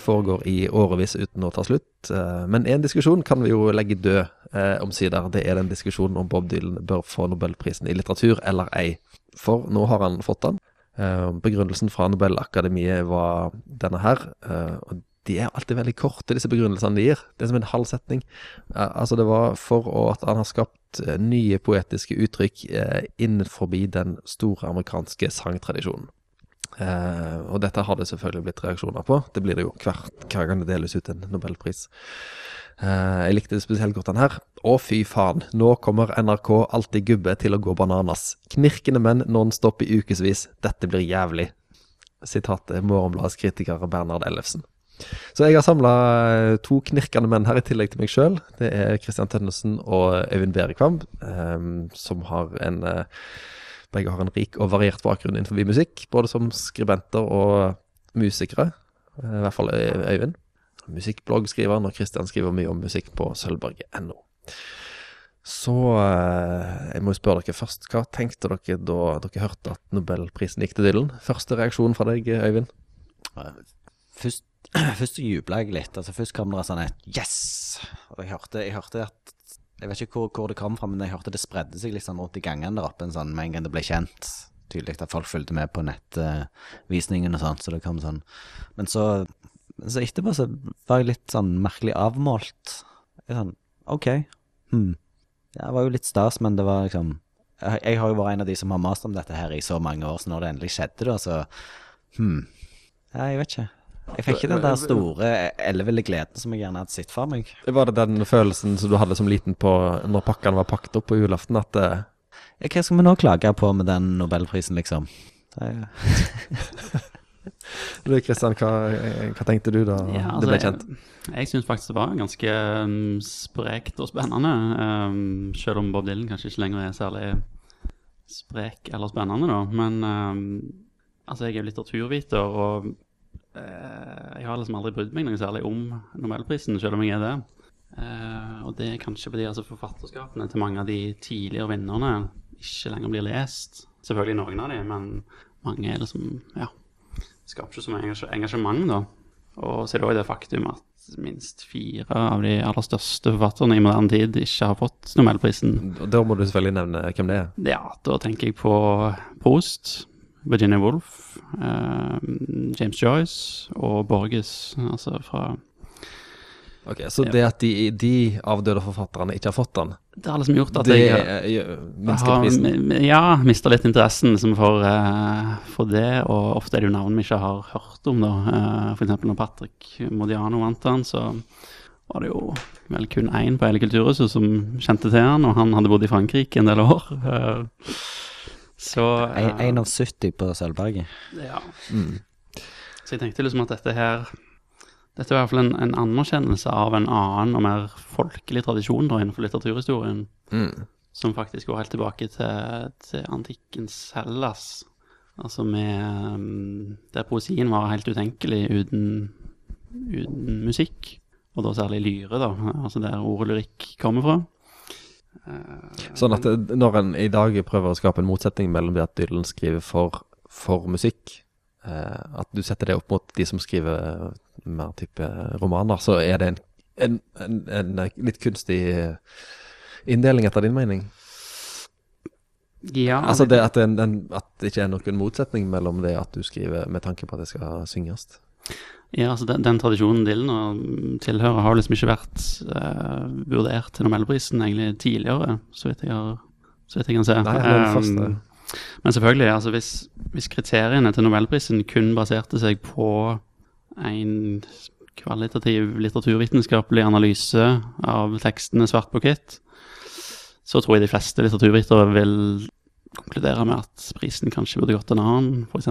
foregår i årevis uten å ta slutt. Eh, men én diskusjon kan vi jo legge død eh, omsider. Det er den diskusjonen om Bob Dylan bør få nobelprisen i litteratur eller ei. For nå har han fått den. Eh, begrunnelsen fra Nobelakademiet var denne her. Og de er alltid veldig korte, disse begrunnelsene de gir. Det er som en halv setning. Altså, det var for at han har skapt nye poetiske uttrykk innenfor den store amerikanske sangtradisjonen. Eh, og dette har det selvfølgelig blitt reaksjoner på. Det blir det jo hvert, hver gang det deles ut en nobelpris. Eh, jeg likte det spesielt godt den her. Å, fy faen. Nå kommer NRK Alltid gubbe til å gå bananas. Knirkende menn nonstop i ukevis. Dette blir jævlig. Sitatet Morgenbladets kritiker Bernhard Ellefsen. Så jeg har samla to knirkende menn her, i tillegg til meg sjøl. Det er Christian Tønnesen og Øyvind Berekvam, eh, som har en eh, begge har en rik og variert bakgrunn innenfor musikk, både som skribenter og musikere. I hvert fall Øyvind. Musikkbloggskriveren, og Kristian skriver mye om musikk på sølvberget.no. Så eh, jeg må spørre dere først, hva tenkte dere da dere hørte at nobelprisen gikk til Dylan? Første reaksjon fra deg, Øyvind? Først, først jubla jeg litt. Altså Først kom det sånn et yes! Og jeg hørte, jeg hørte at jeg vet ikke hvor, hvor det kom fra, men jeg hørte det spredde seg liksom rundt i gangene der oppe en sånn, med en gang det ble kjent. Tydelig at folk fulgte med på nettvisningen og sånt, så det kom sånn. Men så, så etterpå så var jeg litt sånn merkelig avmålt. Jeg sånn, OK. Hm. Ja, det var jo litt stas, men det var liksom jeg, jeg har jo vært en av de som har mast om dette her i så mange år, så når det endelig skjedde, da, så Hm. Ja, jeg vet ikke. Jeg fikk ikke den der store elleville gleden som jeg gjerne hadde sett for meg. Var det den følelsen som du hadde som liten på når pakkene var pakket opp på julaften, at uh... Ja, hva skal vi nå klage på med den nobelprisen, liksom? Det er, Du Kristian, hva, hva tenkte du da Ja, altså, det ble kjent? Jeg, jeg syns faktisk det var ganske um, sprekt og spennende. Um, selv om Bob Dylan kanskje ikke lenger er særlig sprek eller spennende, da. Men um, altså, jeg er jo litteraturviter, og jeg har liksom aldri brydd meg noe særlig om Nobelprisen, selv om jeg er det. Uh, og det er kanskje fordi altså, forfatterskapene til mange av de tidligere vinnerne ikke lenger blir lest. Selvfølgelig noen av de, men mange er liksom Ja, skaper ikke så mye engasjement, da. Og så er det òg det faktum at minst fire av de aller største forfatterne i moderne tid ikke har fått Nobelprisen. Da må du selvfølgelig nevne hvem det er. Ja, da tenker jeg på Proust, Virginia Woolf, eh, James Joyce og Borges, altså fra Ok, Så det at de, de avdøde forfatterne ikke har fått den, Det har liksom gjort at det jeg har, ja, mista litt interessen liksom, for, eh, for det, og ofte er det jo navn vi ikke har hørt om, da. Uh, eksempel når Patrick Modiano vant den, så var det jo vel kun én på hele Kulturhuset som kjente til han, og han hadde bodd i Frankrike en del år. Eh, så eh, en, av 70 på Sølvberget. ja. Mm. Så jeg tenkte liksom at dette her Dette er i hvert fall en, en anerkjennelse av en annen og mer folkelig tradisjon da innenfor litteraturhistorien, Mm. som faktisk går helt tilbake til, til antikkens Hellas. Altså med um, Der poesien var helt utenkelig uten, uten musikk, og da særlig lyre, da, altså der ordet lyrikk kommer fra. Eh, Sånn at når en i dag prøver å skape en motsetning mellom det at Dylan skriver for, for musikk, eh, at du setter det opp mot de som skriver mer type romaner, så er det en, en, en, en litt kunstig inndeling etter din mening? ja, Altså det at, at det ikke er noen motsetning mellom det at du skriver med tanke på at det skal synges? Ja, altså den, den tradisjonen Dylan og tilhører har liksom ikke vært uh, vurdert til Nobelprisen egentlig tidligere, så vidt jeg, har, så vidt jeg kan se. Nei, den Um, første. Men selvfølgelig, altså hvis, hvis kriteriene til Nobelprisen kun baserte seg på en kvalitativ litteraturvitenskapelig analyse av tekstene svart på hvitt, så tror jeg de fleste litteraturvitere vil konkludere med at prisen kanskje burde gått en annen. F.eks.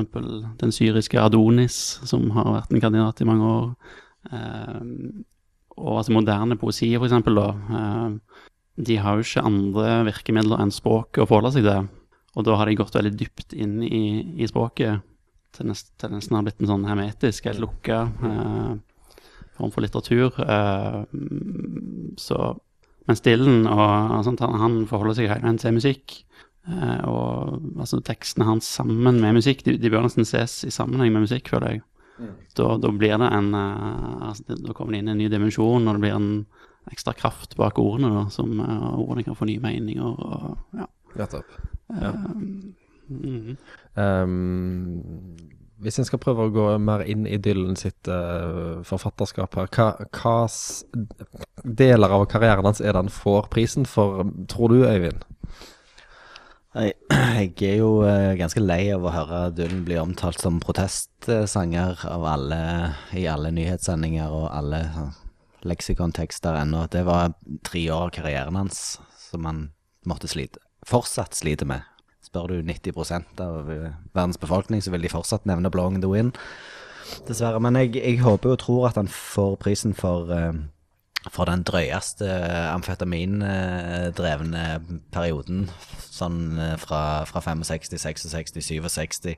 den syriske Adonis, som har vært en kandidat i mange år. Eh, og altså moderne poesi, eksempel, da. Eh, de har jo ikke andre virkemidler enn språket å forholde seg til. Og da har de gått veldig dypt inn i, i språket, til, nest, til nesten har blitt en sånn hermetisk, helt lukka eh, form for litteratur. Eh, så men Stillen og, sånt, han, han forholder seg helt til musikk. Eh, og altså tekstene hans sammen med musikk, de, de bør nesten ses i sammenheng med musikk, føler jeg. Da, da blir det en eh, altså, Da kommer det inn en ny dimensjon, og det blir en ekstra kraft bak ordene, da, som eh, ordene kan få nye meninger og ja. Nettopp. Ja. Mhm. Ehm, hvis en skal prøve å gå mer inn i Dylan sitt uh, forfatterskap her, hva, hva deler av karrieren hans er det han får prisen for, tror du, Øyvind? Jeg, er jo eh, ganske lei av å høre Dylan bli omtalt som protestsanger av alle, i alle nyhetssendinger og alle sånn, leksikontekster ennå. Det var tre år av karrieren hans som han måtte slite, fortsatt sliter med. Spør du 90 av eh, verdens befolkning, så vil de fortsatt nevne 'Blowing the Wind'. Dessverre. Men jeg, jeg håper og tror at han får prisen for eh, for den drøyeste amfetamindrevne perioden, sånn eh, fra, fra 65, 66, 67,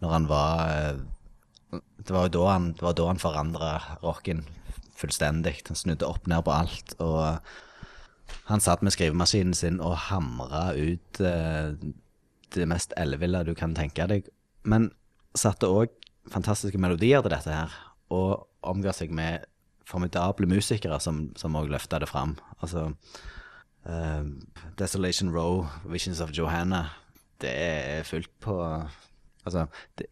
når han var eh, Det var jo da han, det var da han forandra rocken fullstendig. Han snudde opp ned på alt. Og han satt med skrivemaskinen sin og hamra ut eh, det mest elleville du kan tenke deg. Men satte òg fantastiske melodier til dette her, og omga seg med formidable musikere som òg løfta det fram. Altså uh, Desolation Row, Visions of Johanna, det er fullt på Altså, det,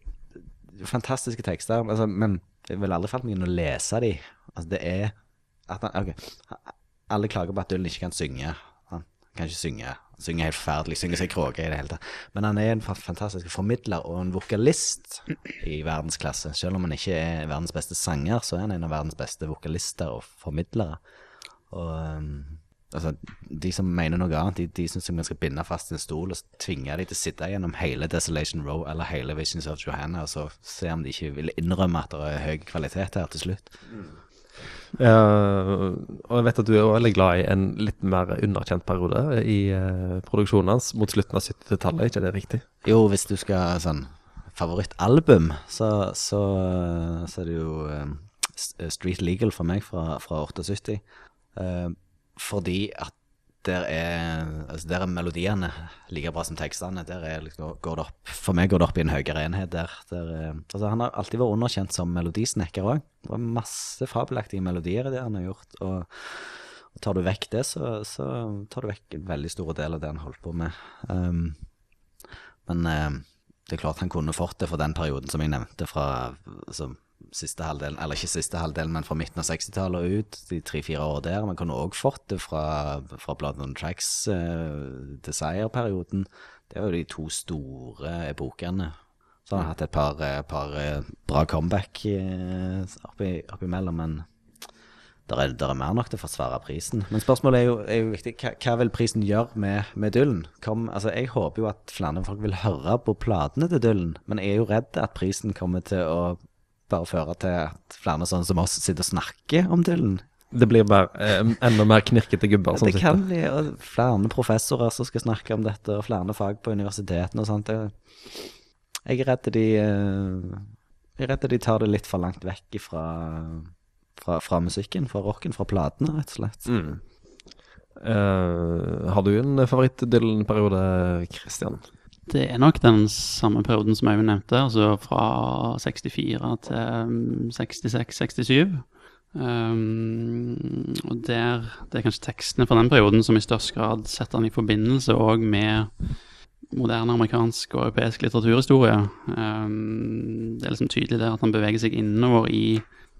fantastiske tekster, altså, men det ville aldri falt meg inn å lese de. Altså, det er at han, okay. alle klager på at Dylan ikke kan synge. Han kan ikke synge. Synger helt forferdelig, synger seg kråke i det hele tatt. Men han er en fantastisk formidler og en vokalist i verdensklasse. Selv om han ikke er verdens beste sanger, så er han en av verdens beste vokalister og formidlere. Og um, altså, de som mener noe annet, de, de syns vi skal binde fast en stol og tvinge de til å sitte gjennom hele Desolation Row eller hele Visions of Johanna, og så se om de ikke vil innrømme at det er høy kvalitet her til slutt. Eh, og jeg vet at du er veldig glad i en litt mer underkjent periode i uh, produksjonen hans, mot slutten av 70-tallet, ikke det riktig? Jo, hvis du skal sånn Favorittalbum, så, så, så er det jo uh, Street Legal for meg fra, fra 78. Eh, fordi at der er, altså der er melodiene like bra som tekstene. Der er liksom, går det opp, for meg går det opp i en høyere enhet der. der er, altså han har alltid vært underkjent som melodisnekker òg. Det var masse fabelaktige melodier i det han har gjort. Og, og tar du vekk det, så, så tar du vekk en veldig stor del av det han holdt på med. Um, men um, det er klart han kunne fått det for den perioden som jeg nevnte, fra altså, siste halvdelen, eller ikke siste halvdelen, men fra midten av 60-tallet og ut, de tre-fire år der. Man kunne òg fått det fra, fra Blood on Tracks eh, til Seier-perioden. Det er jo de to store epokene. Så har han hatt et par, eh, par eh, bra comeback eh, oppi, oppimellom, men der er, der er mer nok til å forsvare prisen. Men spørsmålet er jo, er jo viktig. Hva, hva vil prisen gjøre med, med Dylan? Kom, altså, jeg håper jo at flere folk vil høre på platene til Dylan, men jeg er jo redd at prisen kommer til å bare føre til at flere sånne som oss sitter og snakker om Dylan. Det blir bare eh, enda mer knirkete gubber som sitter det kan bli og flere professorer som skal snakke om dette, og flere fag på universitetene og sånt. Jeg, jeg er redd de eh, Jeg er redd de tar det litt for langt vekk fra, fra, fra musikken, fra rocken, fra platene, rett og slett. Mm. Uh, har du en favoritt-Dylan-periode, Christian? Det er nok den samme perioden som Øyvind nevnte, altså fra 64 til 66-67. Um, og der, Det er kanskje tekstene fra den perioden som i størst grad setter han i forbindelse òg med moderne amerikansk og europeisk litteraturhistorie. Um, det er liksom tydelig der at han beveger seg innover i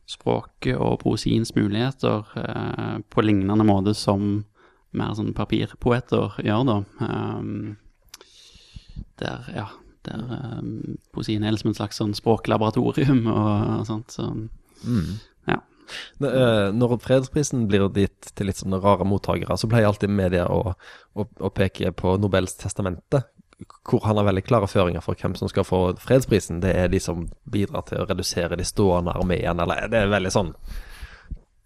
språket og poesiens muligheter uh, på lignende måte som mer sånn papirpoeter gjør, da. Um, der, ja, der um, poesien er liksom en slags sånn språklaboratorium og, og sånt. Så, ja. Eh, Når fredsprisen blir gitt til litt sånne rare mottakere, så pleier alltid media å, å, å peke på Nobels testamente, hvor han har veldig klare føringer for hvem som skal få fredsprisen. Det er de som bidrar til å redusere de stående armeene, eller det er veldig sånn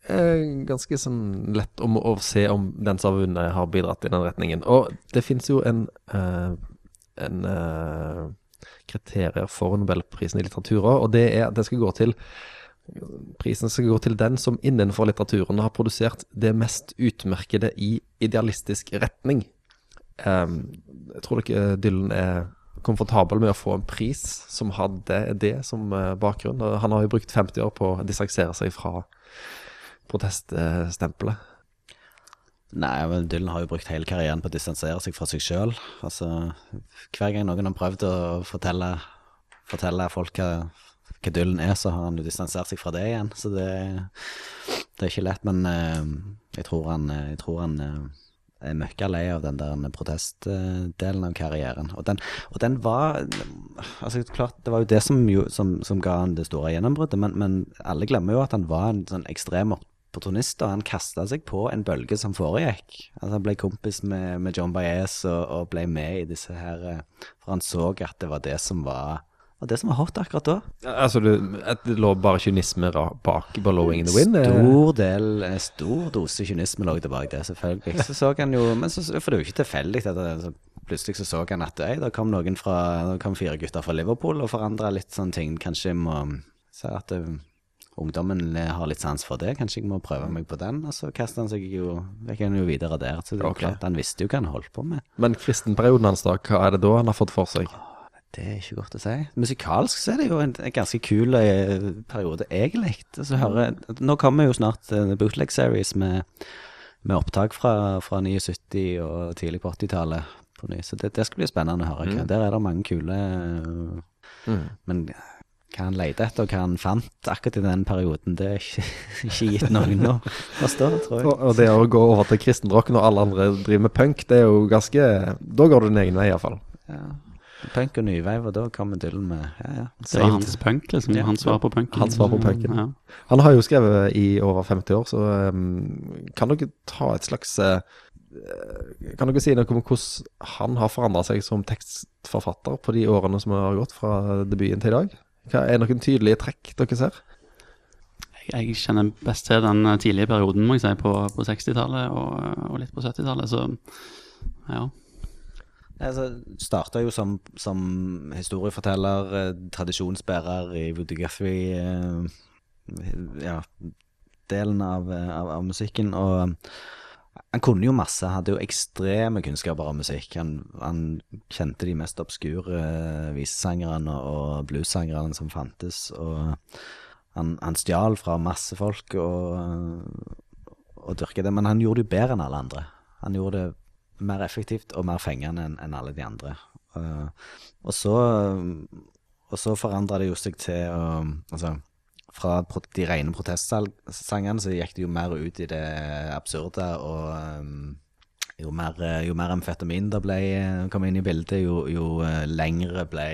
eh, Ganske sånn lett om å se om den som har vunnet, har bidratt i den retningen. Og det fins jo en, eh, en eh, kriterier for Nobelprisen i litteratur også, og det er at det skal gå til Prisen skal gå til den som innenfor litteraturen har produsert det mest utmerkede i idealistisk retning. Um, jeg tror dere Dylan er komfortabel med å få en pris som hadde det som eh, bakgrunn. Han har jo brukt 50 år på å distansere seg fra proteststempelet. Nei, men Dylan har jo brukt hele karrieren på å distansere seg fra seg sjøl. Altså, hver gang noen har prøvd å fortelle, fortelle folk hva, hva Dylan er, så har han jo distansert seg fra det igjen. Så det, det er ikke lett. Men uh, jeg tror han, eh, jeg tror han uh, er møkka lei av den der protestdelen av karrieren. Og den, og den var Altså, klart, det var jo det som, som, som ga han det store gjennombruddet, men, men alle glemmer jo at han var en sånn ekstrem opportunist, og han kasta seg på en bølge som foregikk. Altså, han ble kompis med, med John Baez og, og, ble med i disse her For han så at det var det som var og det som var hot akkurat da. Altså, det, det lå bare kynisme bak 'Blowing in the Wind'? Stor del, stor dose kynisme lå tilbake det, selvfølgelig. Så så han jo Men så, for det er jo ikke tilfeldig plutselig så så han at ei, da kom noen fra da kom fire gutter fra Liverpool og forandra litt sånne ting. Kanskje må se at det, eh, ungdommen har litt sans for det. Kanskje jeg må prøve meg på den. Og så kastet han seg jo Gikk han jo videre der. Så det er okay. klart, han visste jo hva han holdt på med. Men kristenperioden hans, da? Hva er det da han har fått for seg? Det er ikke godt å si. Musikalsk så er det jo en, en ganske kul eh, periode, egentlig. Altså, hører, nå kommer jo snart en uh, bootleg series med, med opptak fra, fra 79 og tidlig på 80-tallet. Så det, det, skal bli spennende å høre. Mm. Der er det mange kule uh, mm. Men hva han lette etter, og hva han fant akkurat i den perioden, det er ikke, ikke gitt noen å forstå, tror jeg. Og, og det å gå over til kristenrock når alle andre driver med punk, det er jo ganske Da går du din egen vei, iallfall. Ja. Punk og nyveiv, og da kommer Dylan med ja, ja. Det var hans punk, liksom. Ja. Hans svar på punken. Hans svar på punken. Ja. Han har jo skrevet i over 50 år, så um, kan dere ta et slags uh, Kan dere si noe om hvordan han har forandra seg som tekstforfatter på de årene som har gått fra debuten til i dag? Hva er noen tydelige trekk dere ser? Jeg kjenner best til den tidlige perioden, må jeg si, på, på 60-tallet og, og, litt på 70-tallet, så ja. Altså, Starta jo som, som historieforteller, eh, tradisjonsbærer i Woody Guthrie eh, ja, delen av, av, av, musikken. Og eh, han kunne jo masse, hadde jo ekstreme kunnskaper om musikk. Han, han kjente de mest obskure uh, visesangerne og bluessangerne som fantes. Og han, han stjal fra masse folk og, og dyrka det, men han gjorde det jo bedre enn alle andre. Han gjorde det mer effektivt og mer fengende enn en alle de andre. Uh, og så Og så forandra det jo seg til å Altså, fra de rene protestsangene så gikk det jo mer ut i det absurde, og um, jo mer, jo mer amfetamin det ble, kom inn i bildet, jo, jo lengre ble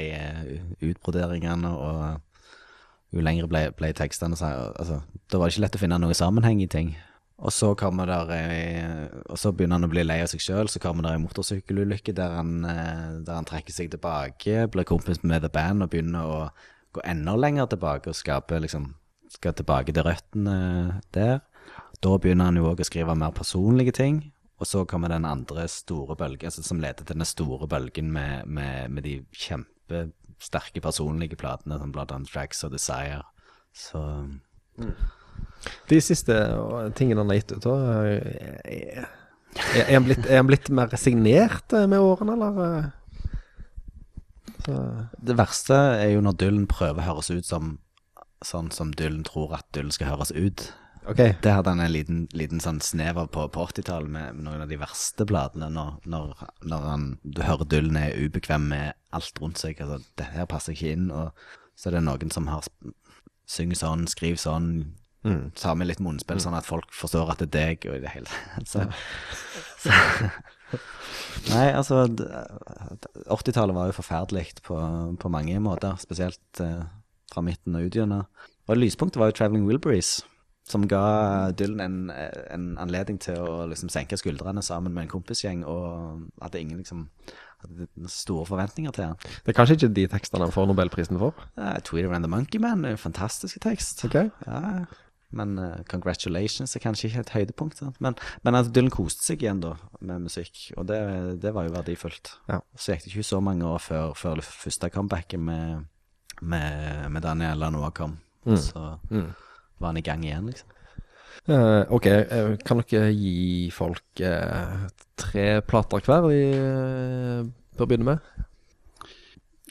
utbroderingene, og jo lengre ble, ble tekstene. Altså, da var det ikke lett å finne noe sammenheng i ting. Og så der eh, Og så begynner han å bli lei av seg sjøl. Så kommer det en motorsykkelulykke der, eh, der han trekker seg tilbake, blir kompis med The Band og begynner å gå enda lenger tilbake og skape liksom Skal tilbake til røttene der. Da begynner han jo òg å skrive mer personlige ting. Og så kommer den andre store bølgen, altså, som leder til den store bølgen med, med, med de kjempesterke personlige platene, som blant annet Tracks og Desire. Så mm. De siste tingene han har gitt ut, er, er, han blitt, er han blitt mer resignert eh, med årene, eller? Så. Det verste er jo når Dylan prøver å høres ut som sånn som Dylan tror at Dylan skal høres ut. Okay. Det hadde han en liten, liten sånn snev av på, på 80-tallet med, noen av de verste bladene. Når, når, når han, du hører Dylan er ubekvem med alt rundt seg. Altså, det her passer ikke inn. Og så er det noen som har synger sånn, skriver sånn, Mm. tar med litt munnspill, mm. sånn at folk forstår at det er deg og i det hele så, så. Nei, altså 80-tallet var jo forferdelig på, på, mange måter, spesielt eh, fra midten og ut gjennom. Og lyspunktet var jo 'Traveling Wilburys', som ga Dylan en, en, anledning til å liksom senke skuldrene sammen med en kompisgjeng, og hadde ingen liksom hadde store forventninger til han. Det er kanskje ikke de tekstene han får Nobelprisen for? Ja, 'Tweeter and the Monkey Man' er en fantastisk tekst. Okay. Ja, men uh, 'Congratulations' er kanskje ikke et høydepunkt. Sant? Men, men at Dylan koste seg igjen da med musikk, og det, det var jo verdifullt. Ja. Så gikk det ikke så mange år før, før det første comebacket med, med, med Daniel Lanois kom. Mm. Så mm. var han i gang igjen, liksom. Uh, ok, uh, kan dere gi folk uh, tre plater hver vi bør begynne med?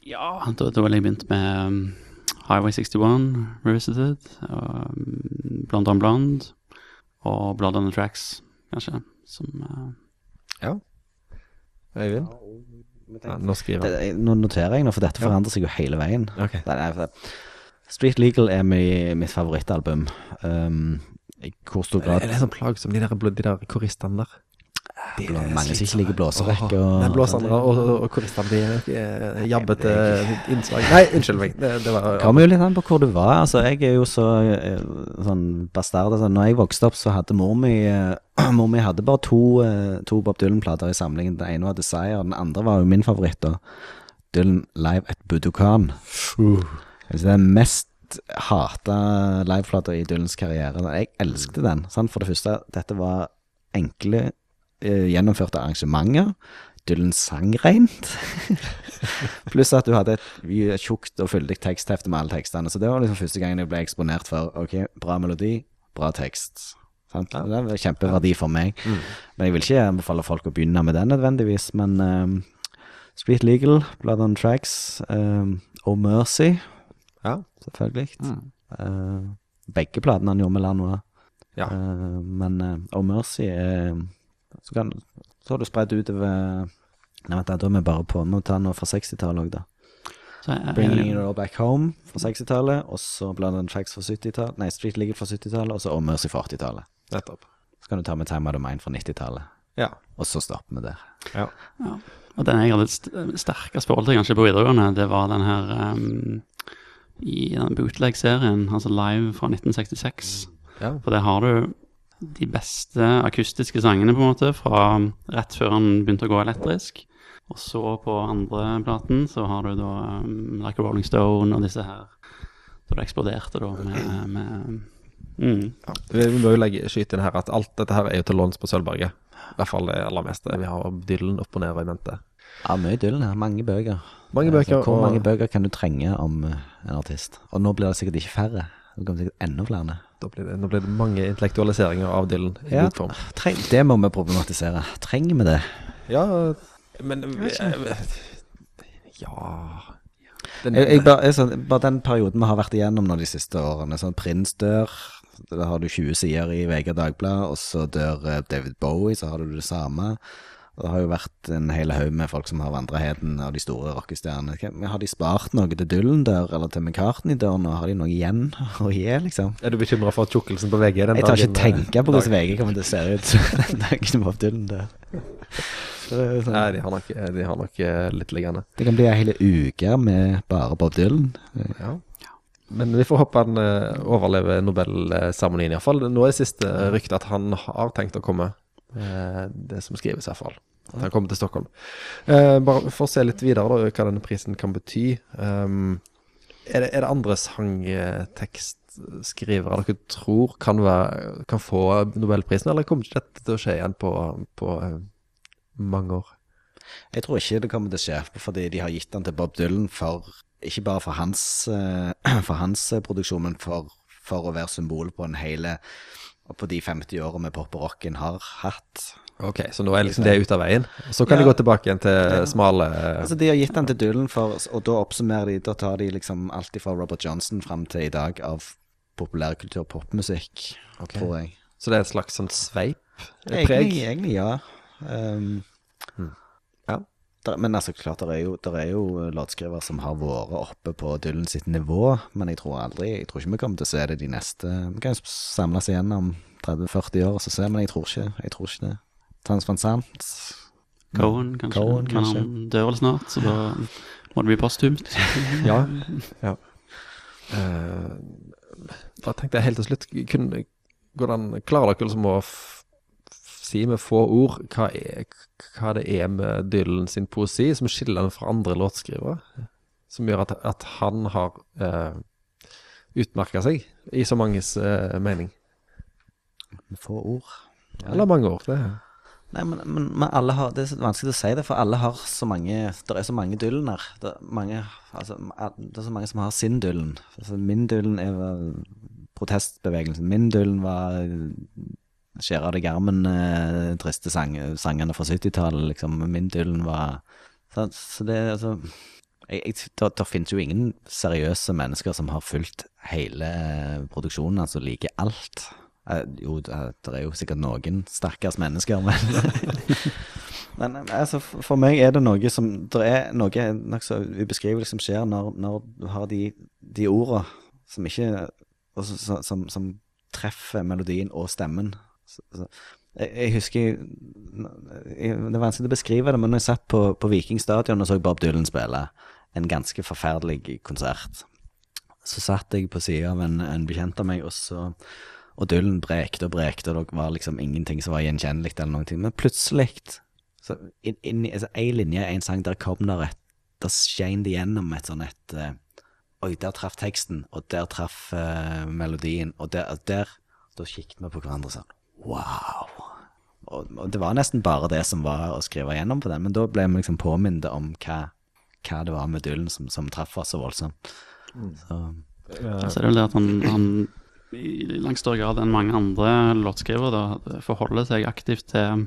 Ja, da, da ville jeg begynt med um, Highway 61, Revisited, og um, on Blond og Blood on the Tracks, kanskje. Som uh, Ja. Øyvind? Ja, nå skriver han. Det, nå noterer jeg nå, for dette forandrer seg jo hele veien. Okay. Det er, Street Legal er mi, mitt favorittalbum. Um, I hvor stor Er grad det sånn plagsomt, de der, blå- de der koristene der? Blå- mange som ikke liker blåserekke og- Nei, blåserne og, og, og koristene, eh, jabbete innslag. Nei, unnskyld meg. Det, det var kommer jo litt an på hvor du var. Altså, jeg er jo så eh, sånn bastard. Altså, når jeg vokste opp, så hadde mor mi eh, Mor mi hadde bare to, eh, to Bob Dylan-plater i samlingen. Den ene var Desire, den andre var jo min favoritt. da Dylan Live at Budokan. Altså, det er den mest hata liveplata i Dylans karriere. Jeg elsket den. Sant? For det første, dette var enkle, gjennomførte arrangementer. Dylan sang rent. Pluss at du hadde et tjukt og fyldig teksthefte med alle tekstene. Så det var liksom første gangen jeg ble eksponert for ok, bra melodi, bra tekst. Sant? Det var kjempeverdi for meg. Men jeg vil ikke anbefale folk å begynne med den nødvendigvis. Men ehm, Street Legal, Blood on Tracks, um, Oh Mercy, Ja. selvfølgelig. Mm. Uh, begge platene han gjorde med Lanoa. Ja. Uh, men uh, Oh Mercy er så, kan, så har du spredd utover Nei, vent, da, er vi bare på Vi må ta noe fra 60-tallet òg, da. så jeg, Bringing It All Back Home fra 60-tallet, og så Blood and Tracks fra 70-tallet, nei, Street Legal fra 70-tallet, og så Mercy fra 80-tallet. Nettopp. Så kan du ta med Time of the Mind fra 90-tallet, Ja. og så stopper vi der. ja. Ja. Og den jeg hadde st sterkest forhold til kanskje på videregående, det var den her um, i den bootleg-serien, altså Live fra 1966. ja. For det har du de beste akustiske sangene, på en måte, fra rett før han begynte å gå elektrisk. Og så på andre platen så har du da um, Like a Rolling Stone og disse her. Så det eksploderte da med, med mm. Ja. Vi må jo legge, skyte inn her at alt dette her er jo til låns på Sølvberget. I hvert fall det aller meste. Vi har Dylan opp og ned i mente. Ja, mye Dylan her. Mange bøker. Mange Altså, hvor og- mange bøker kan du trenge om eh, en artist? Og nå blir det sikkert ikke færre. Det kommer sikkert enda flere. Da blir det, nå blir det mange intellektualiseringer av Dylan i Ja. god form. Treng, det må vi problematisere. Trenger vi det? Ja, men Ja den, Jeg, jeg bare, jeg, sånn, bare den perioden vi har vært igjennom nå de siste årene. Sånn, Prins dør, da har du 20 sider i VG Dagblad, og så dør eh, David Bowie, så har du det samme. Og det har jo vært en hel haug med folk som har vandra heden av de store rockestjernene. Har de spart noe til Dylan der, eller til McCartney-døren, nå? Har de noe igjen å gi, liksom? Er du bekymra for tjukkelsen på VG? Den Jeg tar ikke eh, tenke på hvordan? VG kommer til å se ut den dagen Bob Dylan dør. Er sånn- Nei, de har nok, de har nok eh, litt liggende. Det kan bli ei hel uke med bare Bob Dylan. Ja. Men vi får håpe han eh, overlever Nobelseremonien, iallfall. Nå er det siste ryktet at han har tenkt å komme. Eh, det som skrives, iallfall. At han kommer til Stockholm. Eh, bare for å se litt videre da, hva denne prisen kan bety. Um, er, det, er det andre sangtekstskrivere dere tror kan, være, kan få Nobelprisen, eller kommer ikke dette til å skje igjen på, på eh, mange år? Jeg tror ikke det kommer til å skje, fordi de har gitt den til Bob Dylan for Ikke bare for hans, for hans produksjon, men for, for å være symbol på en hele På de 50 årene med pop og rocken har hatt. Ok, Så nå er liksom det ut av veien? Så kan de gå tilbake igjen til smale Altså De har gitt den til Dylan, for, og da oppsummerer de Da tar de liksom alt fra Robert Johnson fram til i dag av populærkultur og popmusikk, Ok. tror jeg. Så det er et slags sånn sveip? Egentlig, egentlig ja. Um, Ja. Der, men altså, klart, det er jo, der er jo låtskriver som har vært oppe på Dylan sitt nivå, men jeg tror aldri Jeg tror ikke vi kommer til å se det de neste Vi kan jo samles igjen om 30-40 år og så se, men jeg tror ikke, jeg tror ikke det. Tans van Sant Cohen, kanskje. Cohen, kanskje. Men han dør vel snart, så da må det bli posthumt. Ja. ja. Uh, da tenkte jeg helt til slutt kunne, Hvordan Klarer dere liksom å si med få ord hva, er, hva det er med Dylan sin poesi som skiller den fra andre låtskrivere? Som gjør at, at han har uh, utmerka seg i så manges eh, mening? med få ord. Eller mange ord, Det. Nei, men, men, men alle har Det er vanskelig å si det, for alle har så mange Det er så mange Dylaner. Det altså, det er så mange som har sin Dylan. Altså, min Dylan er protestbevegelsen. Min Dylan var skjære deg i armen, eh, triste sang, sangene fra 70-tallet, liksom. Min Dylan var så, så det altså det, finnes jo ingen seriøse mennesker som har fulgt hele eh, produksjonen, altså liker alt. Eh, jo, det, er jo sikkert noen stakkars mennesker, men Men eh, altså, for meg er det noe som Det er noe nokså ubeskrivelig som skjer når, når du har de, de ordene som ikke altså, som, som, som treffer melodien og stemmen. Jeg, jeg husker Det er vanskelig å beskrive det, men når jeg satt på, på Viking stadion og så Bob Dylan spille en ganske forferdelig konsert, så satt jeg på sida av en, en bekjent av meg, og så og Dylan brekte og brekte, og det var liksom ingenting som var gjenkjennelig eller noen ting. Men plutselig, så inn, inn altså, ei linje en sang, der kom der et Der skein det gjennom et sånn et uh, Oi, der traff teksten, og der traff uh, melodien, og der, der Da kikket vi på hverandre sånn Wow. Og, og det var nesten bare det som var å skrive gjennom på den, men da ble vi liksom påminnet om hva, hva det var med Dylan som, som traff oss så voldsomt. Så, Så er det vel det at han, han i langt større grad enn mange andre låtskrivere forholder seg aktivt til,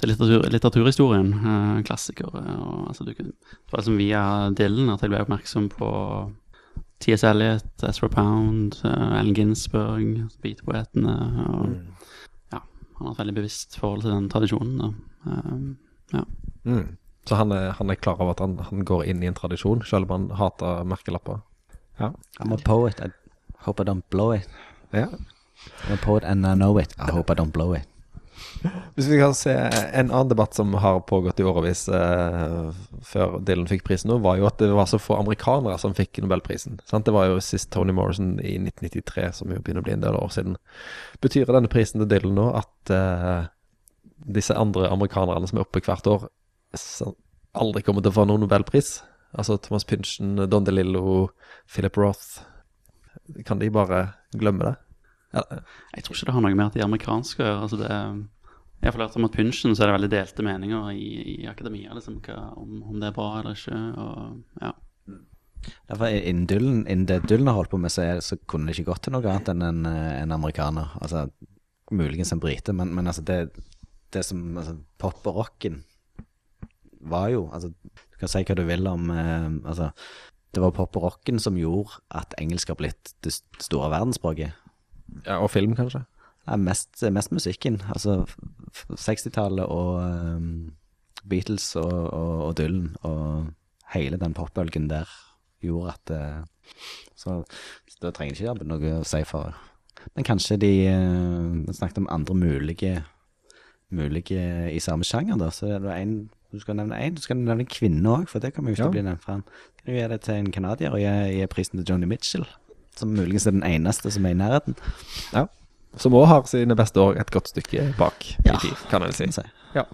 til litteratur, litteraturhistorien. Eh, klassikere. Og, altså, du, kunne- det var liksom via Dylan at jeg ble oppmerksom på T.S. Eliot, Ezra Pound, eh, Allen Ginsberg, beatpoetene. Og, ja, han har et veldig bevisst forhold til den tradisjonen. Da. Eh, ja. Mm. Så han er, han er klar over at han, han går inn i en tradisjon, selv om han hater merkelapper. Ja. I'm a poet, I hope I don't blow it. ja. I'm a poet and I know it, I hope I don't blow it. Hvis vi kan se En annen debatt som har pågått i årevis eh, før Dylan fikk prisen, nå, var jo at det var så få amerikanere som fikk nobelprisen. Sant? Det var jo sist Tony Morrison i 1993, som jo begynner å bli en del år siden. Betyr denne prisen til Dylan nå at eh, disse andre amerikanerne som er oppe hvert år, aldri kommer til å få noen nobelpris? Altså Thomas Pynchon, Don DeLillo, Philip Roth. Kan de bare glemme det? Ja, Jeg tror ikke det har noe med at de er amerikanske å. Altså det, jeg har lært om at punsjen så er det veldig delte meninger i, i akademia liksom, hva, om, om det er bra eller ikke. Og, ja. Derfor Innen Dylan, innen det Dylan har holdt på med, så, er, så kunne det ikke gått til noe annet enn en, eh, en amerikaner. Altså, muligens en brite, men, men altså det, det som altså, Pop og rocken var jo altså, Du kan si hva du vil om eh, altså, Det var pop og rocken som gjorde at engelsk har blitt det store verdensspråket. ja og film, kanskje? Ja, mest, mest musikken. Altså f- f- 60-tallet og um, Beatles og, og, og Dylan og hele den popbølgen der gjorde at uh, Så, så da trenger ikke noe å si for Men kanskje de uh, snakket om andre mulige Mulige i samme sjanger, da. Så det en du skal nevne én. Du skal nevne en kvinne òg, for det kommer jo ikke til å bli nevnt. For han kan du gi det til en canadier og gi, gi prisen til Johnny Mitchell, som muligens er den eneste som er i nærheten. Ja. Som òg har sine beste år et godt stykke bak i tid, kan en si. Ja.